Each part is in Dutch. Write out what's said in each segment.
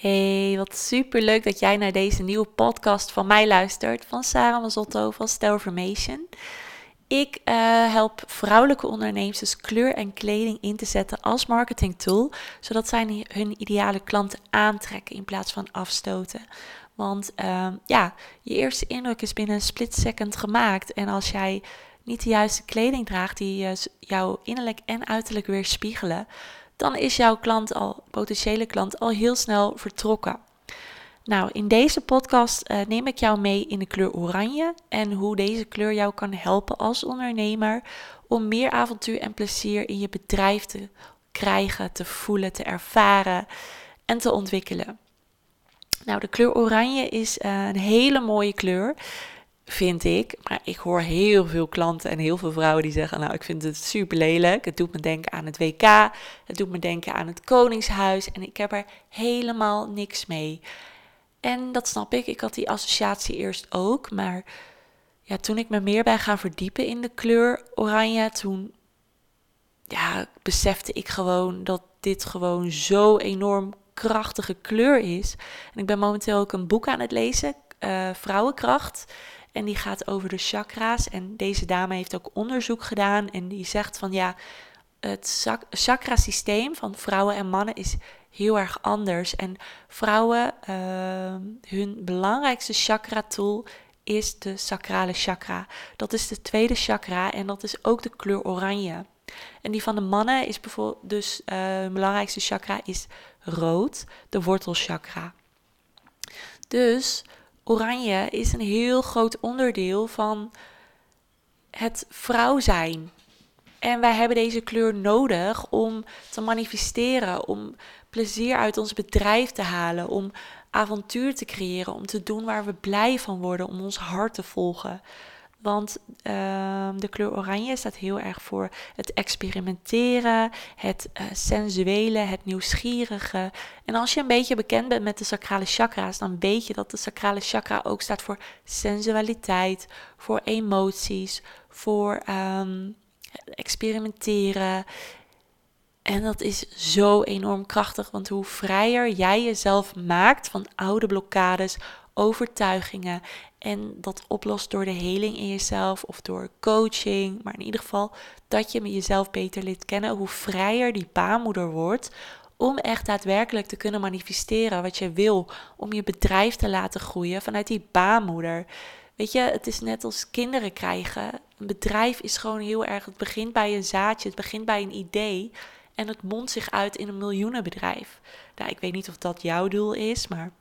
Hey, wat super leuk dat jij naar deze nieuwe podcast van mij luistert, van Sarah Mazotto van Stelformation. Ik uh, help vrouwelijke ondernemers kleur en kleding in te zetten als marketing tool, zodat zij hun ideale klanten aantrekken in plaats van afstoten. Want uh, ja, je eerste indruk is binnen een split second gemaakt. En als jij niet de juiste kleding draagt die uh, jouw innerlijk en uiterlijk weer spiegelen, dan is jouw klant al, potentiële klant, al heel snel vertrokken. Nou, in deze podcast uh, neem ik jou mee in de kleur oranje en hoe deze kleur jou kan helpen als ondernemer om meer avontuur en plezier in je bedrijf te krijgen, te voelen, te ervaren en te ontwikkelen. Nou, de kleur oranje is uh, een hele mooie kleur vind ik. Maar ik hoor heel veel klanten en heel veel vrouwen die zeggen: Nou, ik vind het super lelijk. Het doet me denken aan het WK. Het doet me denken aan het Koningshuis. En ik heb er helemaal niks mee. En dat snap ik. Ik had die associatie eerst ook. Maar ja, toen ik me meer ben gaan verdiepen in de kleur oranje, toen ja, besefte ik gewoon dat dit gewoon zo enorm krachtige kleur is. En ik ben momenteel ook een boek aan het lezen, uh, Vrouwenkracht. En die gaat over de chakra's. En deze dame heeft ook onderzoek gedaan. En die zegt van ja, het chakra-systeem van vrouwen en mannen is heel erg anders. En vrouwen, uh, hun belangrijkste chakra-tool is de sacrale chakra. Dat is de tweede chakra en dat is ook de kleur oranje. En die van de mannen is bijvoorbeeld, dus uh, hun belangrijkste chakra is rood, de wortelchakra. Dus oranje is een heel groot onderdeel van het vrouw zijn. En wij hebben deze kleur nodig om te manifesteren, om plezier uit ons bedrijf te halen, om avontuur te creëren, om te doen waar we blij van worden, om ons hart te volgen. Want uh, de kleur oranje staat heel erg voor het experimenteren, het uh, sensuele, het nieuwsgierige. En als je een beetje bekend bent met de sacrale chakra's, dan weet je dat de sacrale chakra ook staat voor sensualiteit, voor emoties, voor um, experimenteren. En dat is zo enorm krachtig, want hoe vrijer jij jezelf maakt van oude blokkades, overtuigingen en dat oplost door de heling in jezelf of door coaching. Maar in ieder geval dat je jezelf beter leert kennen. Hoe vrijer die baarmoeder wordt. Om echt daadwerkelijk te kunnen manifesteren wat je wil. Om je bedrijf te laten groeien vanuit die baarmoeder. Weet je, het is net als kinderen krijgen. Een bedrijf is gewoon heel erg. Het begint bij een zaadje, het begint bij een idee. En het mondt zich uit in een miljoenenbedrijf. Nou, ik weet niet of dat jouw doel is, maar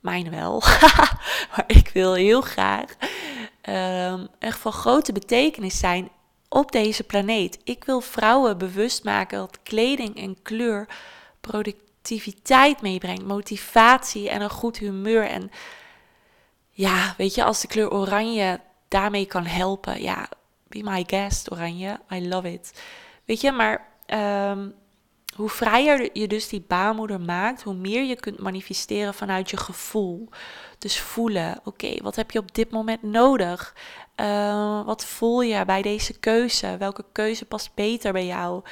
mijn wel. maar ik wil heel graag echt van grote betekenis zijn op deze planeet. Ik wil vrouwen bewust maken dat kleding en kleur productiviteit meebrengt, motivatie en een goed humeur. En ja, weet je, als de kleur oranje daarmee kan helpen, ja, be my guest, oranje. I love it. Weet je, maar um, hoe vrijer je dus die baarmoeder maakt, hoe meer je kunt manifesteren vanuit je gevoel. Dus voelen, oké, wat heb je op dit moment nodig? Uh, wat voel je bij deze keuze? Welke keuze past beter bij jou?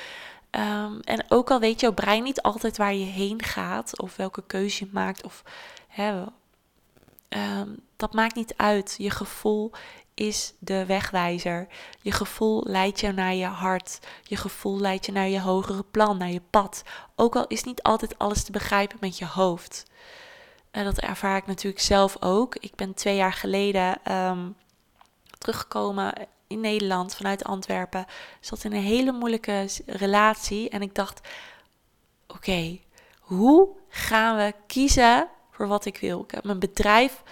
Um, en ook al weet jouw brein niet altijd waar je heen gaat, of welke keuze je maakt, of hè, um, dat maakt niet uit. Je gevoel is de wegwijzer. Je gevoel leidt je naar je hart. Je gevoel leidt je naar je hogere plan, naar je pad. Ook al is niet altijd alles te begrijpen met je hoofd. En dat ervaar ik natuurlijk zelf ook. Ik ben twee jaar geleden um, teruggekomen in Nederland vanuit Antwerpen. Zat in een hele moeilijke relatie. En ik dacht: oké, hoe gaan we kiezen voor wat ik wil? Ik heb mijn bedrijf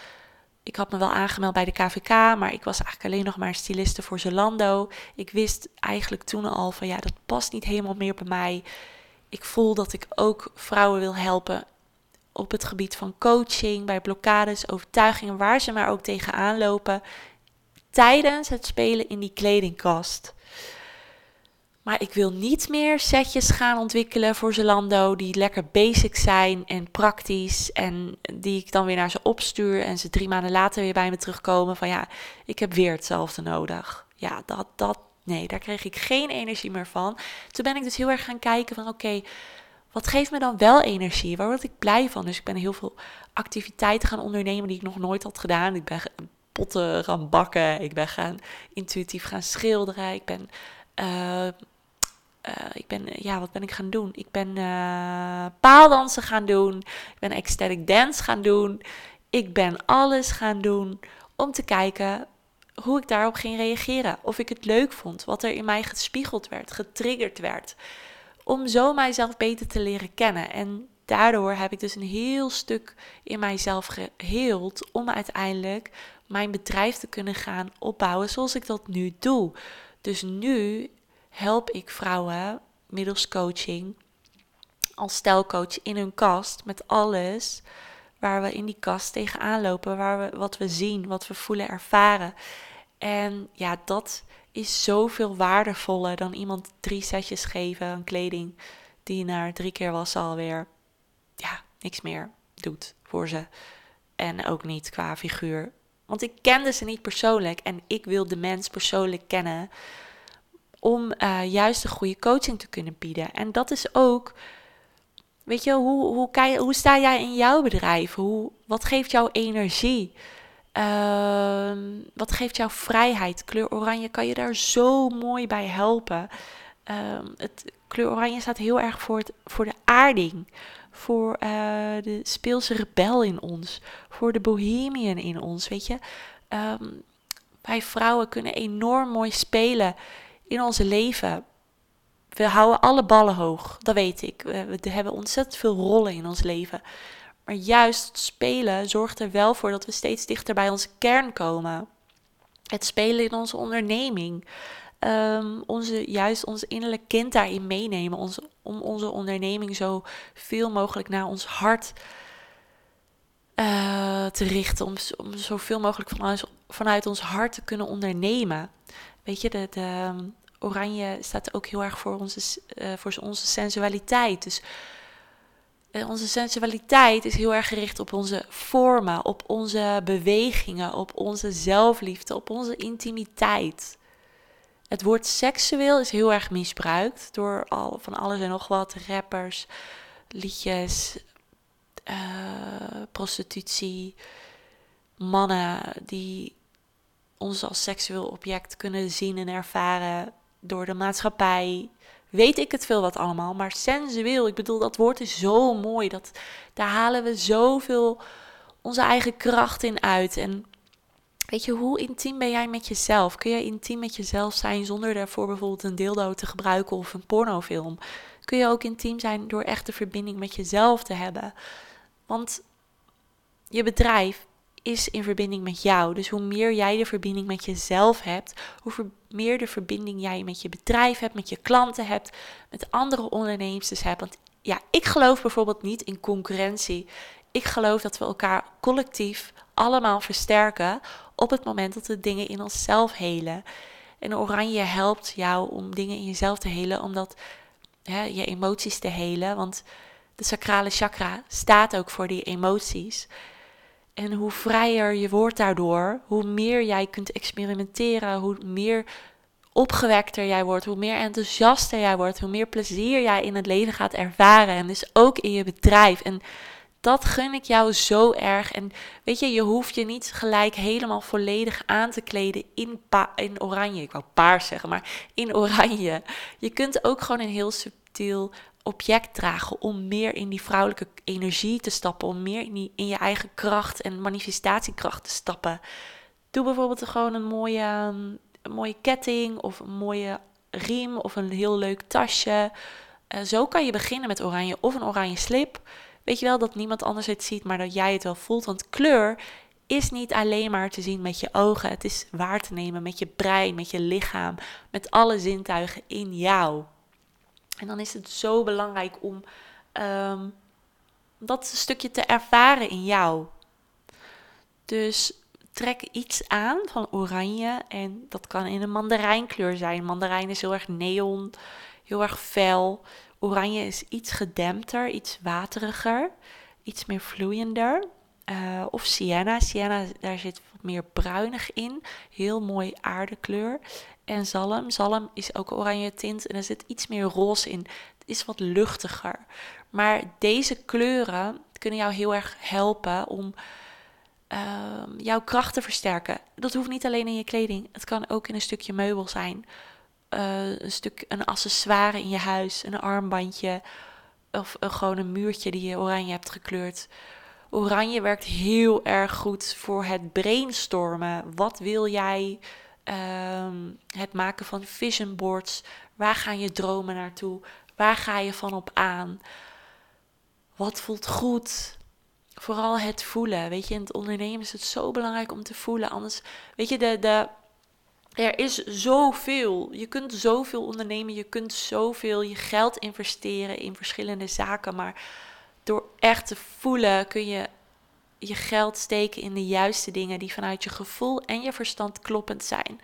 ik had me wel aangemeld bij de KVK, maar ik was eigenlijk alleen nog maar styliste voor Zalando. Ik wist eigenlijk toen al van ja, dat past niet helemaal meer bij mij. Ik voel dat ik ook vrouwen wil helpen op het gebied van coaching, bij blokkades, overtuigingen, waar ze maar ook tegenaan lopen. Tijdens het spelen in die kledingkast. Maar ik wil niet meer setjes gaan ontwikkelen voor Zalando die lekker basic zijn en praktisch. En die ik dan weer naar ze opstuur en ze drie maanden later weer bij me terugkomen van ja, ik heb weer hetzelfde nodig. Ja, dat, dat, nee, daar kreeg ik geen energie meer van. Toen ben ik dus heel erg gaan kijken van oké, wat geeft me dan wel energie? Waar word ik blij van? Dus ik ben heel veel activiteiten gaan ondernemen die ik nog nooit had gedaan. Ik ben potten gaan bakken. Ik ben gaan intuïtief gaan schilderen. Ik ben, uh, ik ben ja, wat ben ik gaan doen? Ik ben uh, paaldansen gaan doen. Ik ben ecstatic dance gaan doen. Ik ben alles gaan doen om te kijken hoe ik daarop ging reageren. Of ik het leuk vond, wat er in mij gespiegeld werd, getriggerd werd. Om zo mijzelf beter te leren kennen. En daardoor heb ik dus een heel stuk in mijzelf geheeld om uiteindelijk mijn bedrijf te kunnen gaan opbouwen zoals ik dat nu doe. Dus nu help ik vrouwen middels coaching als stelcoach in hun kast met alles waar we in die kast tegenaan lopen, waar we, wat we zien, wat we voelen, ervaren. En ja, dat is zoveel waardevoller dan iemand drie setjes geven aan kleding die na drie keer was alweer ja, niks meer doet voor ze. En ook niet qua figuur. Want ik kende ze niet persoonlijk en ik wil de mens persoonlijk kennen om uh, juist de goede coaching te kunnen bieden. En dat is ook, weet je, hoe, hoe, hoe sta jij in jouw bedrijf? Hoe, wat geeft jou energie? Uh, wat geeft jou vrijheid? Kleur oranje kan je daar zo mooi bij helpen. Uh, het, kleur oranje staat heel erg voor, het, voor de aarding. Voor uh, de speelse rebel in ons. Voor de bohemian in ons. Weet je, um, wij vrouwen kunnen enorm mooi spelen in ons leven. We houden alle ballen hoog, dat weet ik. We, hebben ontzettend veel rollen in ons leven. Maar juist spelen zorgt er wel voor dat we steeds dichter bij onze kern komen. Het spelen in onze onderneming. Um, onze, juist ons innerlijk kind daarin meenemen. Onze, om onze onderneming zo veel mogelijk naar ons hart uh, te richten. Om, om zoveel mogelijk vanuit, vanuit ons hart te kunnen ondernemen. Weet je, de, de ehm, oranje staat ook heel erg voor onze, uh, voor onze sensualiteit. Dus eh, onze sensualiteit is heel erg gericht op onze vormen, op onze bewegingen, op onze zelfliefde, op onze intimiteit. Het woord seksueel is heel erg misbruikt door al, van alles en nog wat, rappers, liedjes, uh, prostitutie, mannen die ons als seksueel object kunnen zien en ervaren door de maatschappij, weet ik het veel wat allemaal. Maar sensueel, ik bedoel, dat woord is zo mooi. Dat, daar halen we zoveel onze eigen kracht in uit. En weet je, hoe intiem ben jij met jezelf? Kun je intiem met jezelf zijn zonder daarvoor bijvoorbeeld een dildo te gebruiken of een pornofilm? Kun je ook intiem zijn door echt de verbinding met jezelf te hebben? Want je bedrijf is in verbinding met jou. Dus hoe meer jij de verbinding met jezelf hebt, hoe meer de verbinding jij met je bedrijf hebt, met je klanten hebt, met andere ondernemers hebt. Want ja, ik geloof bijvoorbeeld niet in concurrentie. Ik geloof dat we elkaar collectief allemaal versterken op het moment dat we dingen in onszelf helen. En oranje helpt jou om dingen in jezelf te helen, omdat hè, je emoties te helen. Want de sacrale chakra staat ook voor die emoties. En hoe vrijer je wordt daardoor, hoe meer jij kunt experimenteren, hoe meer opgewekter jij wordt, hoe meer enthousiaster jij wordt, hoe meer plezier jij in het leven gaat ervaren. En dus ook in je bedrijf. En dat gun ik jou zo erg. En weet je, je hoeft je niet gelijk helemaal volledig aan te kleden in, in oranje. Ik wou paars zeggen, maar in oranje. Je kunt ook gewoon een heel subtiel object dragen om meer in die vrouwelijke energie te stappen, om meer in, in je eigen kracht en manifestatiekracht te stappen. Doe bijvoorbeeld gewoon een mooie, een mooie ketting of een mooie riem of een heel leuk tasje. Uh, zo kan je beginnen met oranje of een oranje slip. Weet je wel dat niemand anders het ziet, maar dat jij het wel voelt. Want kleur is niet alleen maar te zien met je ogen. Het is waar te nemen met je brein, met je lichaam, met alle zintuigen in jou. En dan is het zo belangrijk om um, dat stukje te ervaren in jou. Dus trek iets aan van oranje en dat kan in een mandarijnkleur zijn. Mandarijn is heel erg neon, heel erg fel. Oranje is iets gedempter, iets wateriger, iets meer vloeiender. Uh, of sienna. Sienna, daar zit wat meer bruinig in. Heel mooi aardekleur en zalm. Zalm is ook oranje tint en er zit iets meer roze in. Het is wat luchtiger. Maar deze kleuren kunnen jou heel erg helpen om ehm, jouw kracht te versterken. Dat hoeft niet alleen in je kleding. Het kan ook in een stukje meubel zijn. Uh, een stuk een accessoire in je huis, een armbandje of uh, gewoon een muurtje die je oranje hebt gekleurd. Oranje werkt heel erg goed voor het brainstormen. Wat wil jij? Um, het maken van vision boards. Waar gaan je dromen naartoe? Waar ga je van op aan? Wat voelt goed? Vooral het voelen. Weet je, in het ondernemen is het zo belangrijk om te voelen. Anders, weet je, de, de, er is zoveel. Je kunt zoveel ondernemen. Je kunt zoveel je geld investeren in verschillende zaken. Maar door echt te voelen kun je je geld steken in de juiste dingen die vanuit je gevoel en je verstand kloppend zijn.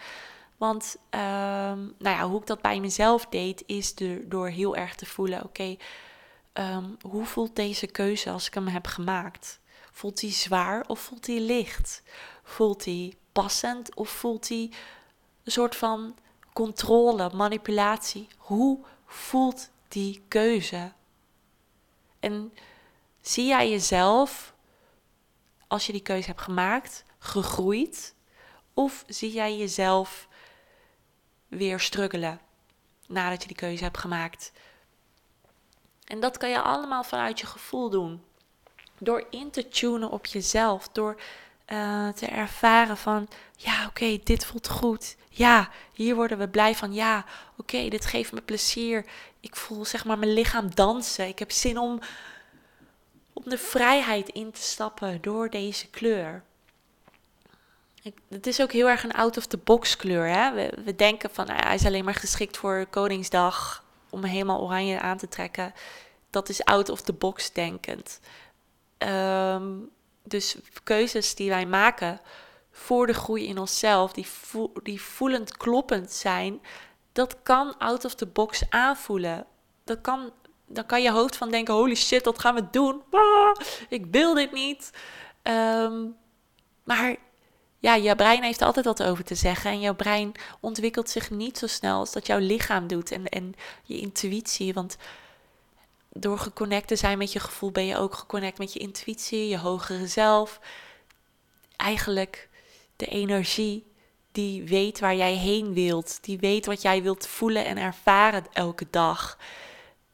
Want ehm, nou ja, hoe ik dat bij mezelf deed, is door heel erg te voelen: oké, ehm, hoe voelt deze keuze als ik hem heb gemaakt? Voelt die zwaar of voelt die licht? Voelt die passend of voelt die een soort van controle, manipulatie? Hoe voelt die keuze? En zie jij jezelf, als je die keuze hebt gemaakt, gegroeid? Of zie jij jezelf weer struggelen nadat je die keuze hebt gemaakt? En dat kan je allemaal vanuit je gevoel doen. Door in te tunen op jezelf. Door uh, te ervaren van, ja oké, dit voelt goed. Ja, hier worden we blij van. Ja, oké, dit geeft me plezier. Ik voel zeg maar mijn lichaam dansen. Ik heb zin om om de vrijheid in te stappen door deze kleur. Ik, het is ook heel erg een out-of-the-box kleur. Hè? We, denken van nou hij is alleen maar geschikt voor Koningsdag om helemaal oranje aan te trekken. Dat is out-of-the-box denkend. Ehm, dus keuzes die wij maken voor de groei in onszelf, die, die voelend kloppend zijn, dat kan out of the box aanvoelen. Dat kan dan kan je hoofd van denken: holy shit, wat gaan we doen? Ah, ik wil dit niet. Ehm, maar ja, je brein heeft altijd wat over te zeggen. En jouw brein ontwikkelt zich niet zo snel als dat jouw lichaam doet. En, en je intuïtie. Want door geconnect te zijn met je gevoel ben je ook geconnect met je intuïtie, je hogere zelf. Eigenlijk de energie die weet waar jij heen wilt. Die weet wat jij wilt voelen en ervaren elke dag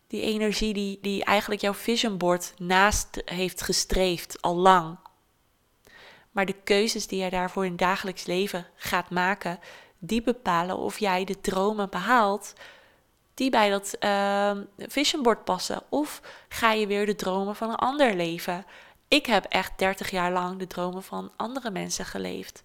die energie die, die eigenlijk jouw vision board naast heeft gestreefd al lang. Maar de keuzes die jij daarvoor in dagelijks leven gaat maken, die bepalen of jij de dromen behaalt die bij dat uh, vision board passen. Of ga je weer de dromen van een ander leven. Ik heb echt 30 jaar lang de dromen van andere mensen geleefd.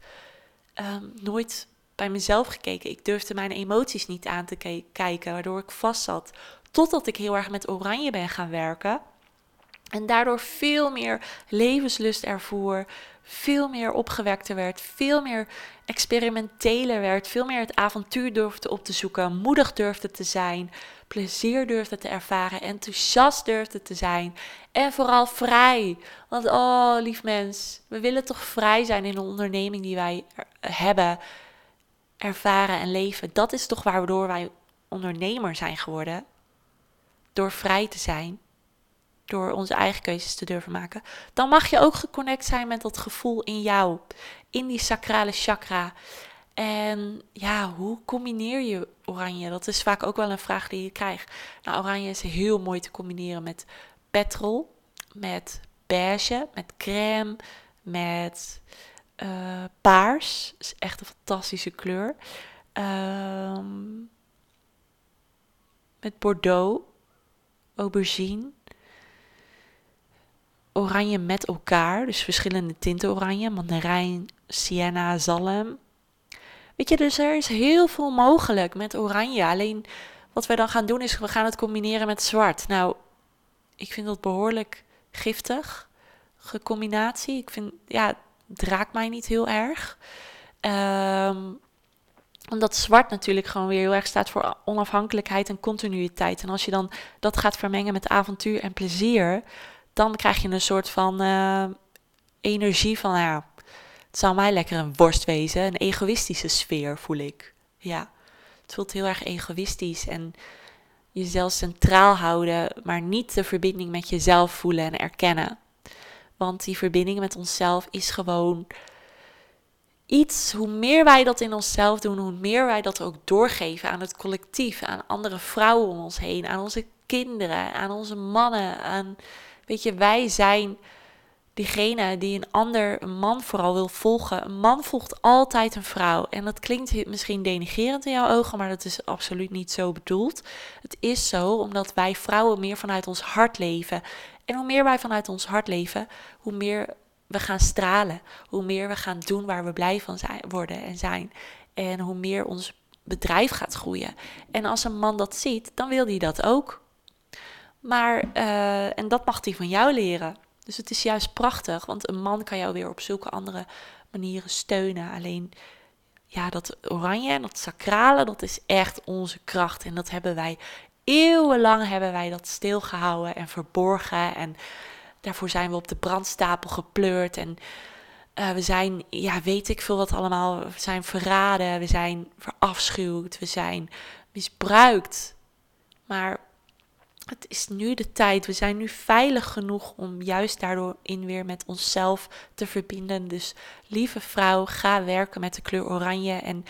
Ehm, nooit bij mezelf gekeken. Ik durfde mijn emoties niet aan te kijken, waardoor ik vast zat. Totdat ik heel erg met oranje ben gaan werken. En daardoor veel meer levenslust ervoer, veel meer opgewekter werd, veel meer experimenteler werd, veel meer het avontuur durfde op te zoeken, moedig durfde te zijn, plezier durfde te ervaren, enthousiast durfde te zijn en vooral vrij. Want oh, lief mens, we willen toch vrij zijn in de onderneming die wij hebben, ervaren en leven. Dat is toch waardoor wij ondernemer zijn geworden door vrij te zijn, door onze eigen keuzes te durven maken, dan mag je ook geconnect zijn met dat gevoel in jou, in die sacrale chakra. En ja, hoe combineer je oranje? Dat is vaak ook wel een vraag die je krijgt. Nou, oranje is heel mooi te combineren met petrol, met beige, met crème, met uh, paars. is echt een fantastische kleur. Ehm, met bordeaux aubergine, oranje met elkaar, dus verschillende tinten oranje, mandarijn, sienna, zalm. Weet je, dus er is heel veel mogelijk met oranje. Alleen wat wij dan gaan doen is, we gaan het combineren met zwart. Nou, ik vind dat behoorlijk giftig, gecombinatie. Ik vind, ja, het raakt mij niet heel erg. Um, omdat zwart natuurlijk gewoon weer heel erg staat voor onafhankelijkheid en continuïteit. En als je dan dat gaat vermengen met avontuur en plezier, dan krijg je een soort van uh, energie van, ja, het zou mij lekker een worst wezen. Een egoïstische sfeer voel ik. Ja, het voelt heel erg egoïstisch. En jezelf centraal houden, maar niet de verbinding met jezelf voelen en erkennen. Want die verbinding met onszelf is gewoon iets, hoe meer wij dat in onszelf doen, hoe meer wij dat ook doorgeven aan het collectief, aan andere vrouwen om ons heen, aan onze kinderen, aan onze mannen, aan, weet je, wij zijn diegene die een ander, een man vooral wil volgen. Een man volgt altijd een vrouw. En dat klinkt misschien denigerend in jouw ogen, maar dat is absoluut niet zo bedoeld. Het is zo omdat wij vrouwen meer vanuit ons hart leven. En hoe meer wij vanuit ons hart leven, hoe meer we gaan stralen. Hoe meer we gaan doen waar we blij van zijn, worden en zijn. En hoe meer ons bedrijf gaat groeien. En als een man dat ziet, dan wil hij dat ook. Maar, uh, en dat mag hij van jou leren. Dus het is juist prachtig, want een man kan jou weer op zulke andere manieren steunen. Alleen, ja, dat oranje en dat sacrale, dat is echt onze kracht. En dat hebben wij, eeuwenlang hebben wij dat stilgehouden en verborgen. En daarvoor zijn we op de brandstapel gepleurd. En uh, we zijn, ja, weet ik veel wat allemaal. We zijn verraden, we zijn verafschuwd, we zijn misbruikt. Maar het is nu de tijd. We zijn nu veilig genoeg om juist daardoor in weer met onszelf te verbinden. Dus lieve vrouw, ga werken met de kleur oranje. En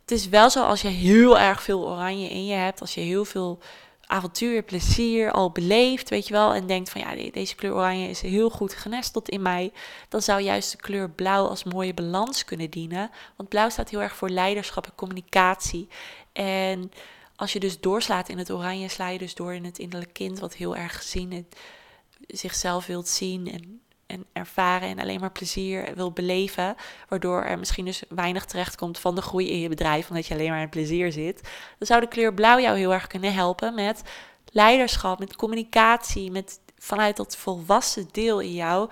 het is wel zo als je heel erg veel oranje in je hebt, als je heel veel avontuur, plezier al beleeft, weet je wel, en denkt van ja, deze kleur oranje is heel goed genesteld in mij, dan zou juist de kleur blauw als mooie balans kunnen dienen. Want blauw staat heel erg voor leiderschap en communicatie. En als je dus doorslaat in het oranje, sla je dus door in het innerlijke kind, wat heel erg gezien en zichzelf wilt zien en, en ervaren en alleen maar plezier wil beleven. Waardoor er misschien dus weinig terecht komt van de groei in je bedrijf, omdat je alleen maar in plezier zit. Dan zou de kleur blauw jou heel erg kunnen helpen met leiderschap, met communicatie, met vanuit dat volwassen deel in jou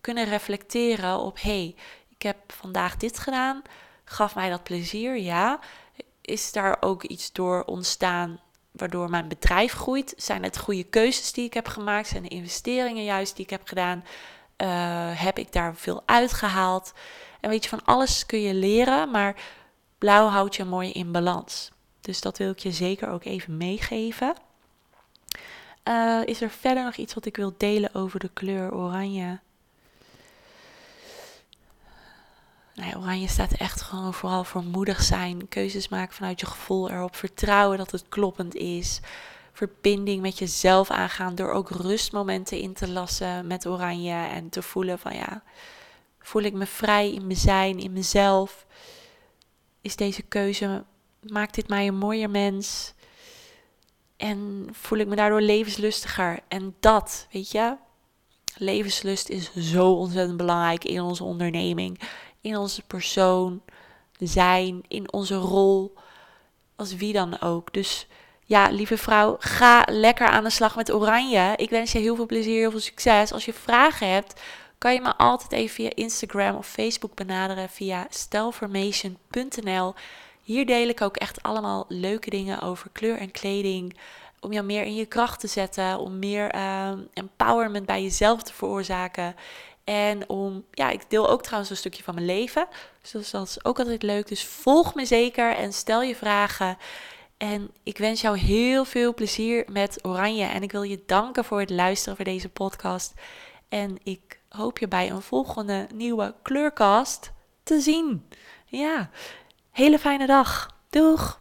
kunnen reflecteren op hé, hey, ik heb vandaag dit gedaan, gaf mij dat plezier, ja is daar ook iets door ontstaan waardoor mijn bedrijf groeit? Zijn het goede keuzes die ik heb gemaakt? Zijn de investeringen juist die ik heb gedaan? Uh, heb ik daar veel uitgehaald? En weet je, van alles kun je leren, maar blauw houdt je mooi in balans. Dus dat wil ik je zeker ook even meegeven. Uh, is er verder nog iets wat ik wil delen over de kleur oranje? Oranje staat echt gewoon vooral voor moedig zijn. Keuzes maken vanuit je gevoel erop. Vertrouwen dat het kloppend is. Verbinding met jezelf aangaan door ook rustmomenten in te lassen met oranje. En te voelen van ja, voel ik me vrij in mijn zijn, in mezelf? Is deze keuze, maakt dit mij een mooier mens? En voel ik me daardoor levenslustiger? En dat, weet je, levenslust is zo ontzettend belangrijk in onze onderneming in onze persoon zijn, in onze rol, als wie dan ook. Dus ja, lieve vrouw, ga lekker aan de slag met oranje. Ik wens je heel veel plezier, heel veel succes. Als je vragen hebt, kan je me altijd even via Instagram of Facebook benaderen via stelformation.nl. Hier deel ik ook echt allemaal leuke dingen over kleur en kleding. Om jou meer in je kracht te zetten, om meer uh, empowerment bij jezelf te veroorzaken. En om, ja, ik deel ook trouwens een stukje van mijn leven. Dus dat is ook altijd leuk. Dus volg me zeker en stel je vragen. En ik wens jou heel veel plezier met Oranje. En ik wil je danken voor het luisteren voor deze podcast. En ik hoop je bij een volgende nieuwe kleurcast te zien. Ja, hele fijne dag. Doeg!